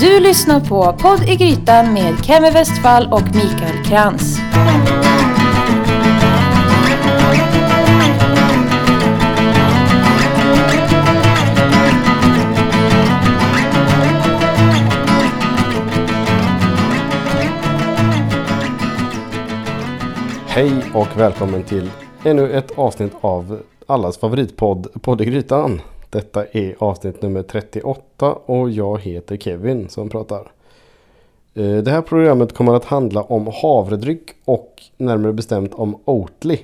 Du lyssnar på Podd i Grytan med Kemi Westfall och Mikael Krantz. Hej och välkommen till ännu ett avsnitt av allas favoritpodd Podd i Grytan. Detta är avsnitt nummer 38 och jag heter Kevin som pratar. Eh, det här programmet kommer att handla om havredryck och närmare bestämt om Oatly.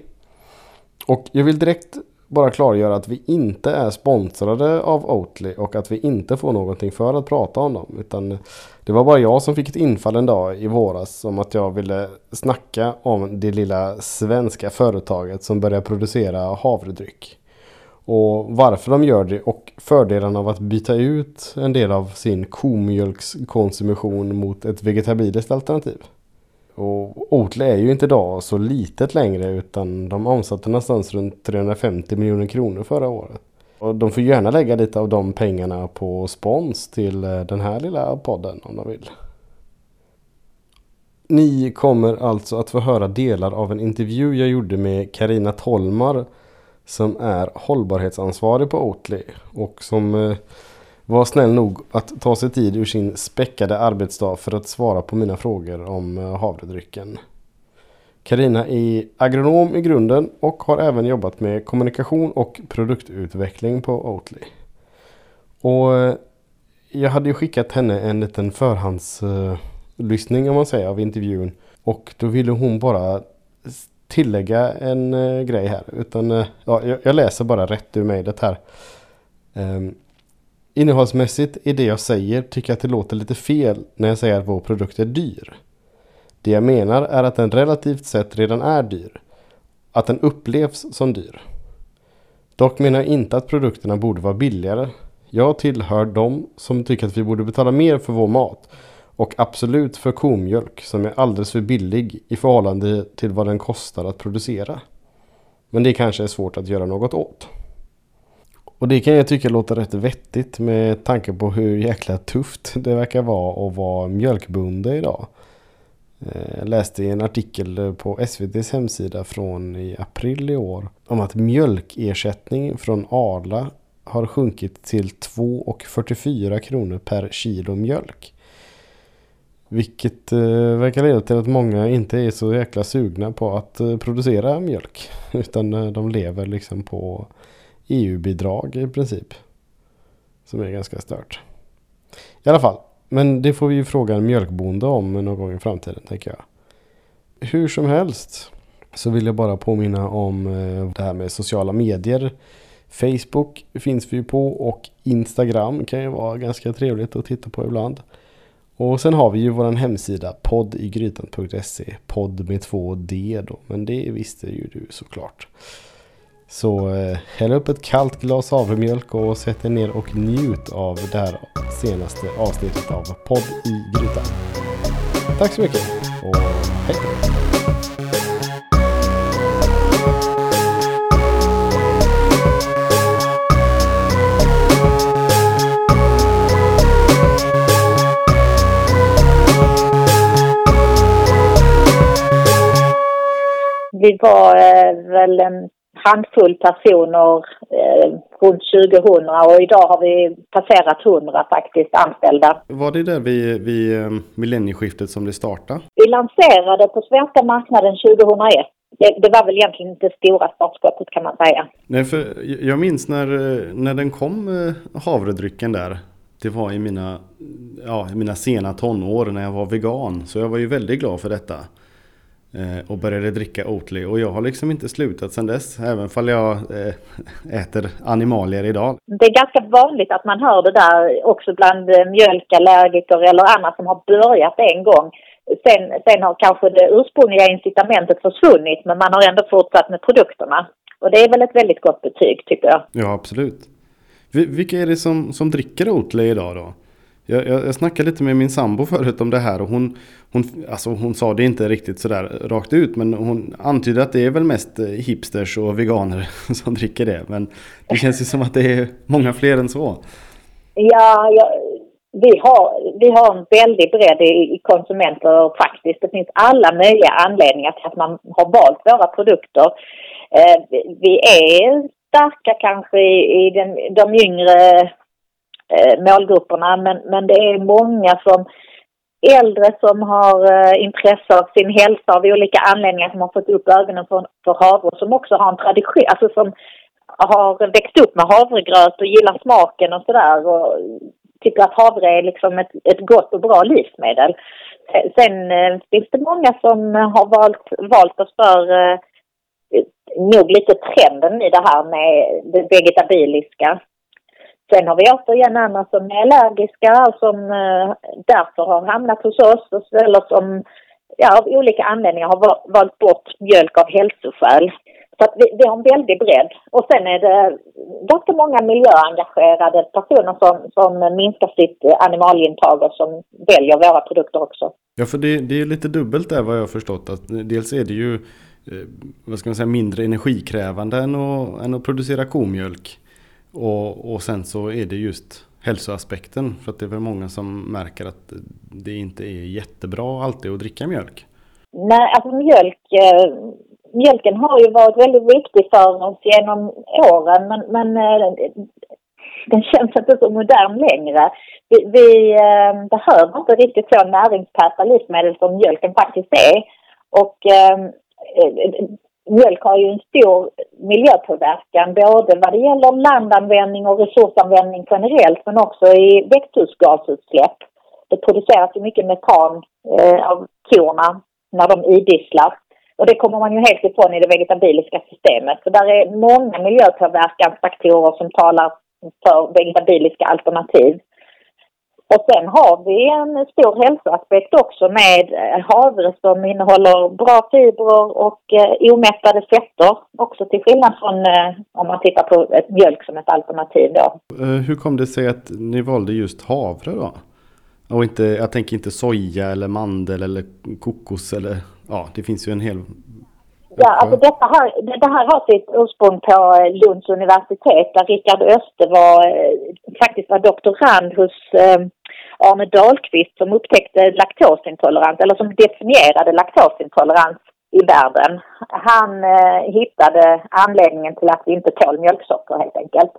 Och jag vill direkt bara klargöra att vi inte är sponsrade av Oatly och att vi inte får någonting för att prata om dem. Utan det var bara jag som fick ett infall en dag i våras om att jag ville snacka om det lilla svenska företaget som börjar producera havredryck. Och varför de gör det och fördelarna av att byta ut en del av sin komjölkskonsumtion mot ett vegetabiliskt alternativ. Och Oatly är ju inte idag så litet längre utan de omsatte någonstans runt 350 miljoner kronor förra året. Och de får gärna lägga lite av de pengarna på spons till eh, den här lilla podden om de vill. Ni kommer alltså att få höra delar av en intervju jag gjorde med Karina Tolmar som är hållbarhetsansvarig på Oatly och som eh, var snäll nog att ta sig tid ur sin späckade arbetsdag för att svara på mina frågor om eh, havredrycken. Karina är agronom i grunden och har även jobbat med kommunikation och produktutveckling på Oatly. Och eh, jag hade ju skickat henne en liten förhandslyssning eh, om man säger av intervjun. Och då ville hon bara tillägga en eh, grej här. Utan, eh, ja, jag, läser bara rätt ur mejlet här. Um, innehållsmässigt i det jag säger tycker jag att det låter lite fel när jag säger att vår produkt är dyr. Det jag menar är att den relativt sett redan är dyr. Att den upplevs som dyr. Dock menar jag inte att produkterna borde vara billigare. Jag tillhör de som tycker att vi borde betala mer för vår mat. Och absolut för komjölk som är alldeles för billig i förhållande till vad den kostar att producera. Men det kanske är svårt att göra något åt. Och det kan jag tycka låter rätt vettigt med tanke på hur jäkla tufft det verkar vara att vara mjölkbonde idag. Eh, jag läste i en artikel på SVTs hemsida från i april i år om att mjölkersättning från Arla har sjunkit till 2,44 kronor per kilo mjölk. Vilket eh, verkar leda till att många inte är så jäkla sugna på att eh, producera mjölk. Utan eh, de lever liksom på EU-bidrag i princip. Som är ganska stört. I alla fall. Men det får vi ju fråga en mjölkbonde om någon gång i framtiden tänker jag. Hur som helst så vill jag bara påminna om eh, det här med sociala medier. Facebook finns vi ju på och Instagram kan ju vara ganska trevligt att titta på ibland. Och sen har vi ju våran hemsida poddigrytan.se Podd med två D då, men det visste ju du såklart. Så eh, häll upp ett kallt glas havremjölk och sätt dig ner och njut av det här senaste avsnittet av Podd i Grytan. Tack så mycket och hej Vi var eh, väl en handfull personer eh, runt 2000 och idag har vi passerat 100 faktiskt anställda. Var det där vid, vid eh, millennieskiftet som det startade? Vi lanserade på svenska marknaden 2001. Det, det var väl egentligen inte det stora startskottet kan man säga. Nej, för jag minns när, eh, när den kom havredrycken där. Det var i mina, ja, i mina sena tonår när jag var vegan. Så jag var ju väldigt glad för detta. Eh, och började dricka Oatly. Och jag har liksom inte slutat sedan dess. Även fall jag eh, äter animalier idag. Det är ganska vanligt att man hör det där också bland eh, mjölkallergiker eller andra som har börjat en gång. Sen, sen har kanske det ursprungliga incitamentet försvunnit men man har ändå fortsatt med produkterna. Och det är väl ett väldigt gott betyg tycker jag. Ja, absolut. Vi- Vilka är det som, som dricker Oatly idag då? Jag, jag, jag snackade lite med min sambo förut om det här och hon, hon, alltså hon sa det inte riktigt sådär rakt ut men hon antydde att det är väl mest eh, hipsters och veganer som dricker det. Men det känns ju som att det är många fler än så. Ja, jag, vi har, vi har en väldig bredd i, i konsumenter faktiskt. Det finns alla möjliga anledningar till att man har valt våra produkter. Eh, vi är starka kanske i, i den, de yngre eh, målgrupperna men, men det är många som äldre som har eh, intresse av sin hälsa av olika anledningar som har fått upp ögonen för, för havre som också har en tradition, alltså som har växt upp med havregröt och gillar smaken och sådär och tycker att havre är liksom ett, ett gott och bra livsmedel. Eh, sen eh, finns det många som har valt, valt oss för eh, nog lite trenden i det här med det vegetabiliska. Sen har vi återigen andra som är allergiska och som eh, därför har hamnat hos oss eller som ja, av olika anledningar har valt bort mjölk av hälsoskäl. Så att vi, vi har en väldig bredd. Och sen är det ganska många miljöengagerade personer som, som minskar sitt animalieintag och som väljer våra produkter också. Ja, för det, det är lite dubbelt där vad jag har förstått. Att dels är det ju eh, vad ska man säga, mindre energikrävande än att, än att producera komjölk. Och, och sen så är det just hälsoaspekten. För att det är väl många som märker att det inte är jättebra alltid att dricka mjölk. Nej, alltså mjölk, eh, mjölken har ju varit väldigt viktig för oss genom åren men, men eh, den känns inte så modern längre. Vi, vi eh, behöver inte riktigt så näringstäta livsmedel som mjölken faktiskt är. Och eh, mjölk har ju en stor miljöpåverkan både vad det gäller landanvändning och resursanvändning generellt men också i växthusgasutsläpp. Det produceras ju mycket metan eh, av korna när de idisslar. Och det kommer man ju helt ifrån i det vegetabiliska systemet. Så där är många miljöpåverkansfaktorer som talar för vegetabiliska alternativ. Och sen har vi en stor hälsoaspekt också med eh, havre som innehåller bra fibrer och eh, omättade fetter. Också till skillnad från eh, om man tittar på ett mjölk som ett alternativ då. Eh, hur kom det sig att ni valde just havre då? Och inte, jag tänker inte soja eller mandel eller kokos eller ja, det finns ju en hel Ja, alltså detta här, det här har sitt ursprung på Lunds universitet där Richard Öste var, faktiskt var doktorand hos Arne Dahlqvist som upptäckte laktosintolerans, eller som definierade laktosintolerans i världen. Han eh, hittade anledningen till att vi inte tål mjölksocker helt enkelt.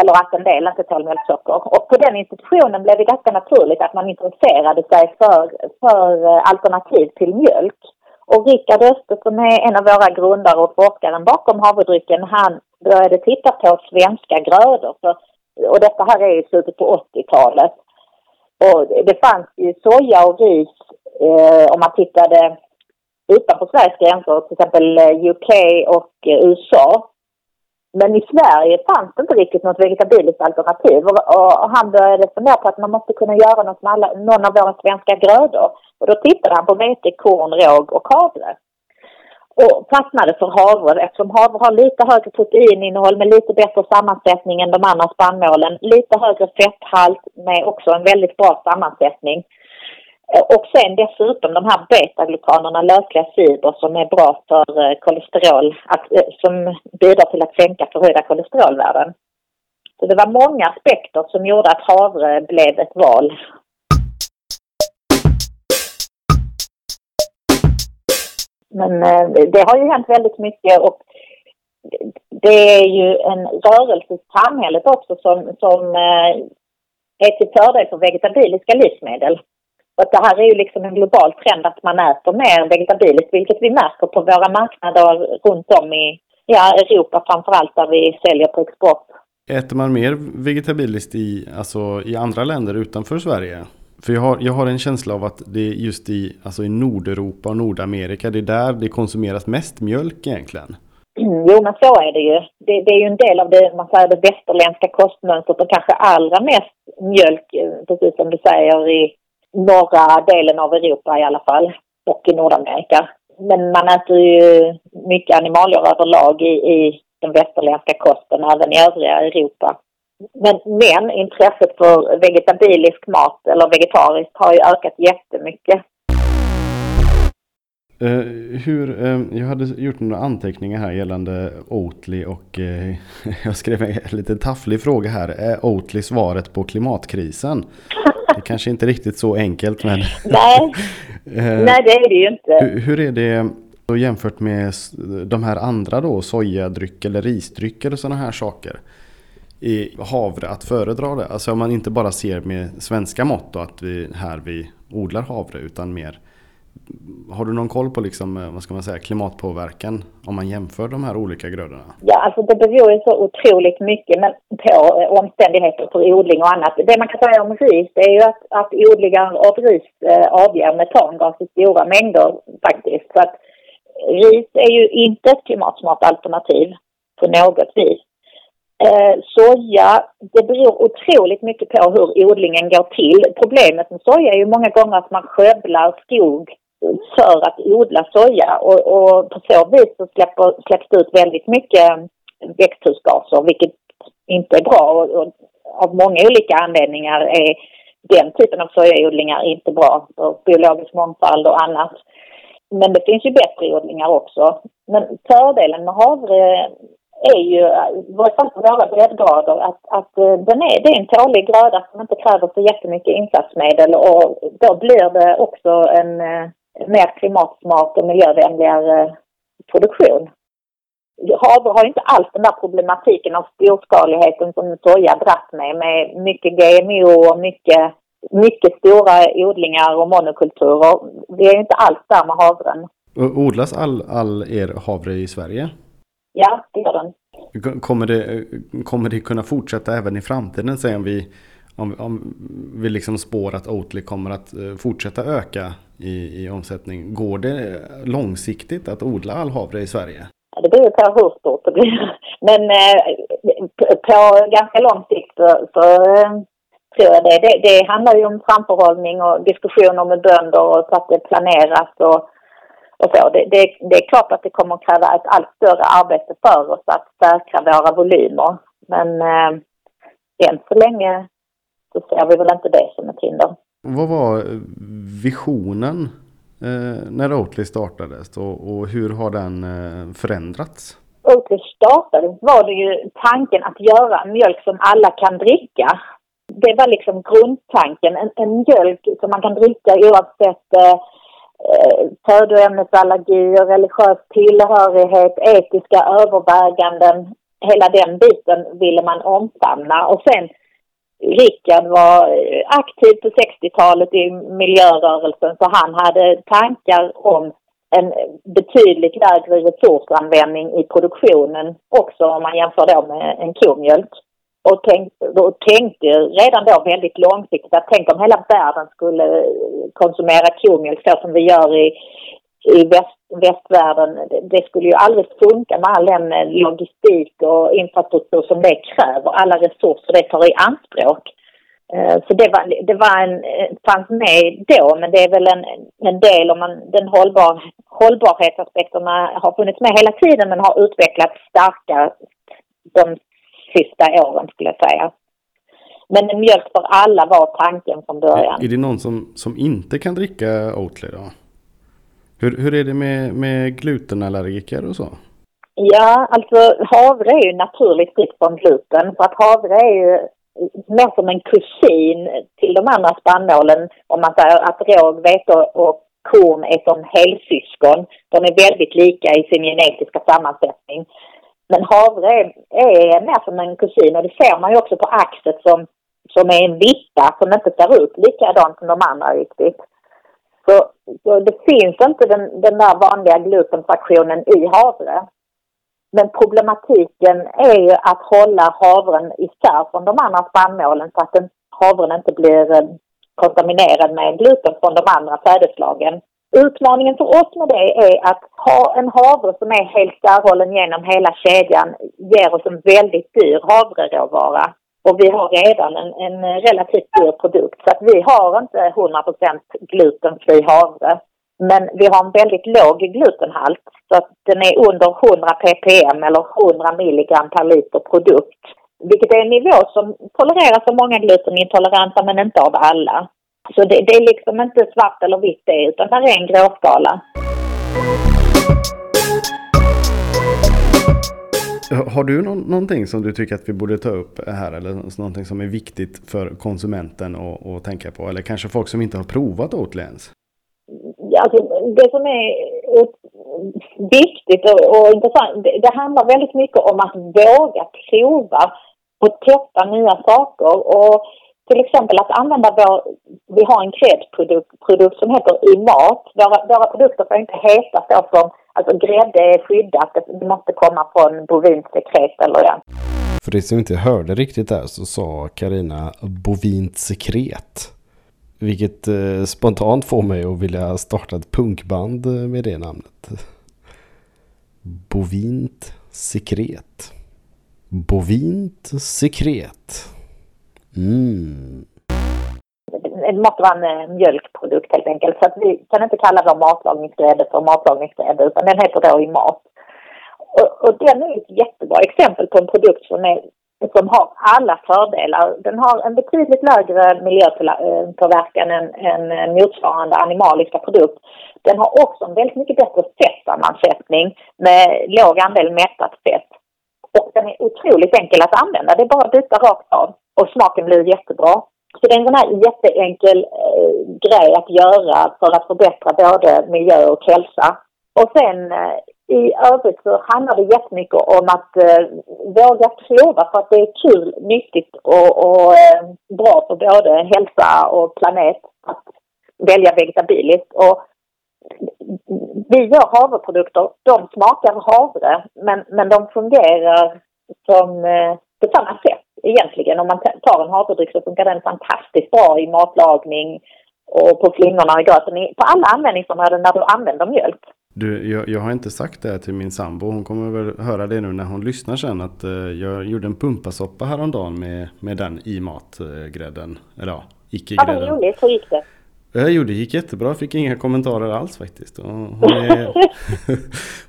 Eller att en del inte tål mjölksocker. Och på den institutionen blev det ganska naturligt att man intresserade sig för, för eh, alternativ till mjölk. Och Rickard Öster som är en av våra grundare och forskaren bakom havredrycken, han började titta på svenska grödor. För, och detta här är i slutet på 80-talet. Och det fanns ju soja och ris eh, om man tittade utanför Sveriges gränser, till exempel eh, UK och eh, USA. Men i Sverige fanns det inte riktigt något vegetabiliskt alternativ och, och han började fundera på att man måste kunna göra något med alla, någon av våra svenska grödor. Och då tittade han på vete, korn, råg och havre och fastnade för havre eftersom havre har lite högre proteininnehåll med lite bättre sammansättning än de andra spannmålen. Lite högre fetthalt med också en väldigt bra sammansättning. Eh, och sen dessutom de här betaglukanerna, lösliga fibrer som är bra för eh, kolesterol, att, eh, som bidrar till att sänka förhöjda kolesterolvärden. Så det var många aspekter som gjorde att havre blev ett val Men det har ju hänt väldigt mycket och det är ju en rörelse i samhället också som, som är till fördel för vegetabiliska livsmedel. Att det här är ju liksom en global trend att man äter mer vegetabiliskt, vilket vi märker på våra marknader runt om i ja, Europa framförallt där vi säljer på export. Äter man mer vegetabiliskt i, alltså, i andra länder utanför Sverige? För jag har, jag har en känsla av att det är just i, alltså i Nordeuropa och Nordamerika, det är där det konsumeras mest mjölk egentligen. Jo, men så är det ju. Det, det är ju en del av det, man säger, det västerländska kostmönstret och kanske allra mest mjölk, precis som du säger, i norra delen av Europa i alla fall och i Nordamerika. Men man äter ju mycket animalier överlag i, i den västerländska kosten, även i övriga Europa. Men, men intresset för vegetabilisk mat eller vegetariskt har ju ökat jättemycket. Uh, hur, uh, jag hade gjort några anteckningar här gällande Oatly och uh, jag skrev en lite tafflig fråga här. Är Oatly svaret på klimatkrisen? Kanske inte riktigt så enkelt men... Nej, Nej det är det ju inte. Hur, hur är det jämfört med de här andra då, sojadryck eller risdrycker och sådana här saker? Är havre att föredra det? Alltså om man inte bara ser med svenska mått då, att vi här vi odlar havre utan mer har du någon koll på liksom, eh, vad ska man säga, klimatpåverkan om man jämför de här olika grödorna? Ja, alltså det beror ju så otroligt mycket men på eh, omständigheter för odling och annat. Det man kan säga om ris det är ju att, att odlingar av ris eh, avger metangas i stora mängder faktiskt. Så att ris är ju inte ett klimatsmart alternativ på något vis. Eh, soja, det beror otroligt mycket på hur odlingen går till. Problemet med soja är ju många gånger att man skövlar skog för att odla soja och, och på så vis så släpper, släpps det ut väldigt mycket växthusgaser vilket inte är bra och, och av många olika anledningar är den typen av sojaodlingar inte bra för biologisk mångfald och annat. Men det finns ju bättre odlingar också. Men fördelen med havre är ju, i varje fall på våra breddgrader, att, att eh, den är, det är en tålig gröda som inte kräver så jättemycket insatsmedel och då blir det också en eh, mer klimatsmart och miljövänligare produktion. Havre har inte alls den där problematiken av storskaligheten som soja dras med, med mycket GMO och mycket, mycket stora odlingar och monokulturer. Vi är inte alls där med havren. Odlas all, all er havre i Sverige? Ja, det gör den. Kommer det, kommer det kunna fortsätta även i framtiden? Säg om vi, om, om vi liksom spår att Oatly kommer att eh, fortsätta öka i, i omsättning. Går det långsiktigt att odla all havre i Sverige? Det beror på hur stort det blir. Men eh, på ganska lång sikt så, så eh, tror jag det. det. Det handlar ju om framförhållning och diskussioner med bönder och så att det planeras och, och så. Det, det, det är klart att det kommer att kräva ett allt större arbete för oss att säkra våra volymer. Men eh, än så länge så ser vi väl inte det som ett hinder. Vad var visionen eh, när Oatly startades och, och, hur har den eh, förändrats? Oatly startades var det ju tanken att göra mjölk som alla kan dricka. Det var liksom grundtanken. En, en mjölk som man kan dricka oavsett eh, födoämnesallergier, religiös tillhörighet, etiska överväganden. Hela den biten ville man omfamna och sen Rickard var eh, aktiv på 60-talet i miljörörelsen så han hade tankar om en betydligt lägre resursanvändning i produktionen också om man jämför då med en komjölk. Och tänkte, och tänkte redan då väldigt långsiktigt att tänk om hela världen skulle konsumera komjölk så som vi gör i, i väst, västvärlden. Det skulle ju aldrig funka med all den eh, logistik och infrastruktur som det kräver, alla resurser det tar i anspråk. Eh, så det, var, det var en, eh, fanns med då, men det är väl en, en del om man, den hållbar, hållbarhetsaspekterna har funnits med hela tiden men har utvecklats starkare de sista åren skulle jag säga. Men en mjölk för alla var tanken från början. Är det någon som, som inte kan dricka Oatly då? Hur, hur är det med, med glutenallergiker och så? Ja, alltså havre är ju naturligt fritt från gluten. För att havre är ju mer som en kusin till de andra spannmålen. Om man säger att råg, vete och korn är som helsyskon. De är väldigt lika i sin genetiska sammansättning. Men havre är, är mer som en kusin och det ser man ju också på axet som, som är en vippa som inte ser ut likadant som de andra riktigt. Så, så det finns inte den, den där vanliga glutenfraktionen i havre. Men problematiken är ju att hålla havren isär från de andra spannmålen så att den, havren inte blir eh, kontaminerad med gluten från de andra sädesslagen. Utmaningen för oss med det är att ha en havre som är helt särhållen genom hela kedjan ger oss en väldigt dyr havreråvara. Och vi har redan en, en relativt dyr produkt så att vi har inte 100% glutenfri havre. Men vi har en väldigt låg glutenhalt så att den är under 100 ppm eller 100 milligram per liter produkt. Vilket är en nivå som tolereras av många glutenintoleranta men inte av alla. Så det, det är liksom inte svart eller vitt det utan det är en gråskala. Har du någon, någonting som du tycker att vi borde ta upp här eller någonting som är viktigt för konsumenten att, att tänka på? Eller kanske folk som inte har provat Oatly ens? Alltså, det som är viktigt och, och intressant, det, det, handlar väldigt mycket om att våga prova och testa nya saker. Och till exempel att använda vår, vi har en krädprodukt produkt som heter U.M.A.T. Våra, våra produkter får inte heta så som, alltså grädde är skyddat, det måste komma från bovint sekret eller ja. För det som inte hörde riktigt där så sa Karina bovint sekret. Vilket eh, spontant får mig att vilja starta ett punkband eh, med det namnet. Bovint sekret. Bovint sekret. Mm. Det måste vara en mjölkprodukt helt enkelt. Så att vi kan inte kalla vår matlagningsgrädde för matlagningsgrädde utan den heter då i mat. Och, och den är ett jättebra exempel på en produkt som, är, som har alla fördelar. Den har en betydligt lägre miljöpåverkan eh, än, än eh, motsvarande animaliska produkt. Den har också en väldigt mycket bättre fettsammansättning med låg andel mättat fett. Och den är otroligt enkel att använda. Det är bara att byta rakt av och smaken blir jättebra. Så det är en sån här jätteenkel eh, grej att göra för att förbättra både miljö och hälsa. Och sen eh, i övrigt så handlar det jättemycket om att eh, våga prova för att det är kul, nyttigt och, och eh, bra för både hälsa och planet att välja vegetabiliskt. Och vi gör havreprodukter, de smakar havre men, men de fungerar som eh, på samma sätt egentligen. Om man tar en havredryck så funkar den fantastiskt bra i matlagning och på flingorna och i gröten. På alla användningsområden när du använder mjölk. Du, jag, jag, har inte sagt det till min sambo. Hon kommer väl höra det nu när hon lyssnar sen. Att uh, jag gjorde en pumpasoppa häromdagen med, med den i matgrädden. Eller ja, icke-grädden. Ja, vad roligt. Hur gick det? Eh, jo, det gick jättebra. Jag fick inga kommentarer alls faktiskt. Hon, är,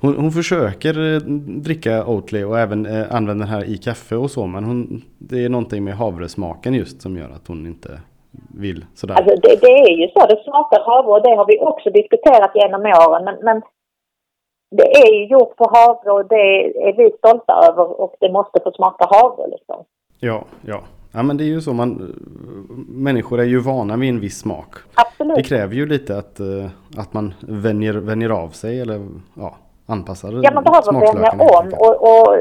hon, hon, försöker eh, dricka Oatly och även eh, använda den här i kaffe och så. Men hon, det är någonting med havresmaken just som gör att hon inte vill sådär. Alltså det, det är ju så. Det smakar havre och det har vi också diskuterat genom åren. Men, men det är ju gjort på havre och det är vi stolta över och det måste få smaka havre liksom. Ja, ja. Ja men det är ju så man Människor är ju vana vid en viss smak. Absolut. Det kräver ju lite att, eh, att man vänjer, vänjer av sig eller ja, anpassar Ja man behöver vänja om och, och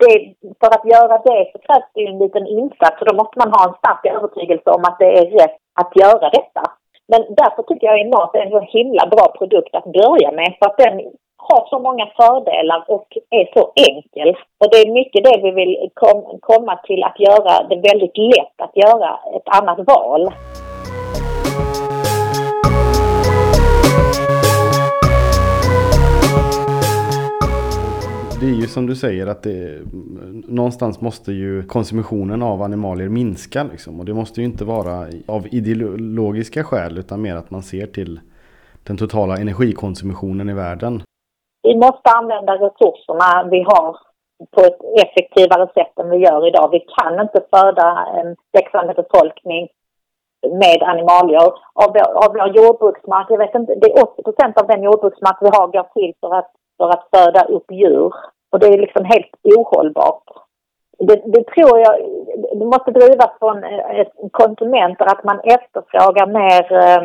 det, för att göra det så krävs det ju en liten insats och då måste man ha en stark övertygelse om att det är rätt att göra detta. Men därför tycker jag att mat är en så himla bra produkt att börja med för att den har så många fördelar och är så enkel. Och det är mycket det vi vill kom, komma till att göra det väldigt lätt att göra ett annat val. Det är ju som du säger att det, någonstans måste ju konsumtionen av animalier minska. Liksom. Och det måste ju inte vara av ideologiska skäl utan mer att man ser till den totala energikonsumtionen i världen vi måste använda resurserna vi har på ett effektivare sätt än vi gör idag. Vi kan inte föda en växande befolkning med animalier. Av vår, av vår jordbruksmark, jag vet inte, det är 80 procent av den jordbruksmark vi har går till för att, för att föda upp djur. Och det är liksom helt ohållbart. Det, det tror jag, det måste drivas från eh, konsumenter att man efterfrågar mer, eh,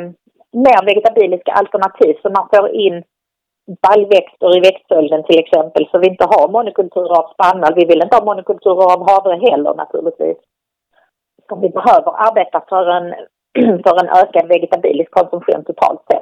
mer vegetabiliska alternativ så man får in baljväxter i växtföljden till exempel så vi inte har monokulturer av spannmål. Vi vill inte ha monokulturer av havre heller naturligtvis. Så vi behöver arbeta för en, för en ökad vegetabilisk konsumtion totalt sett.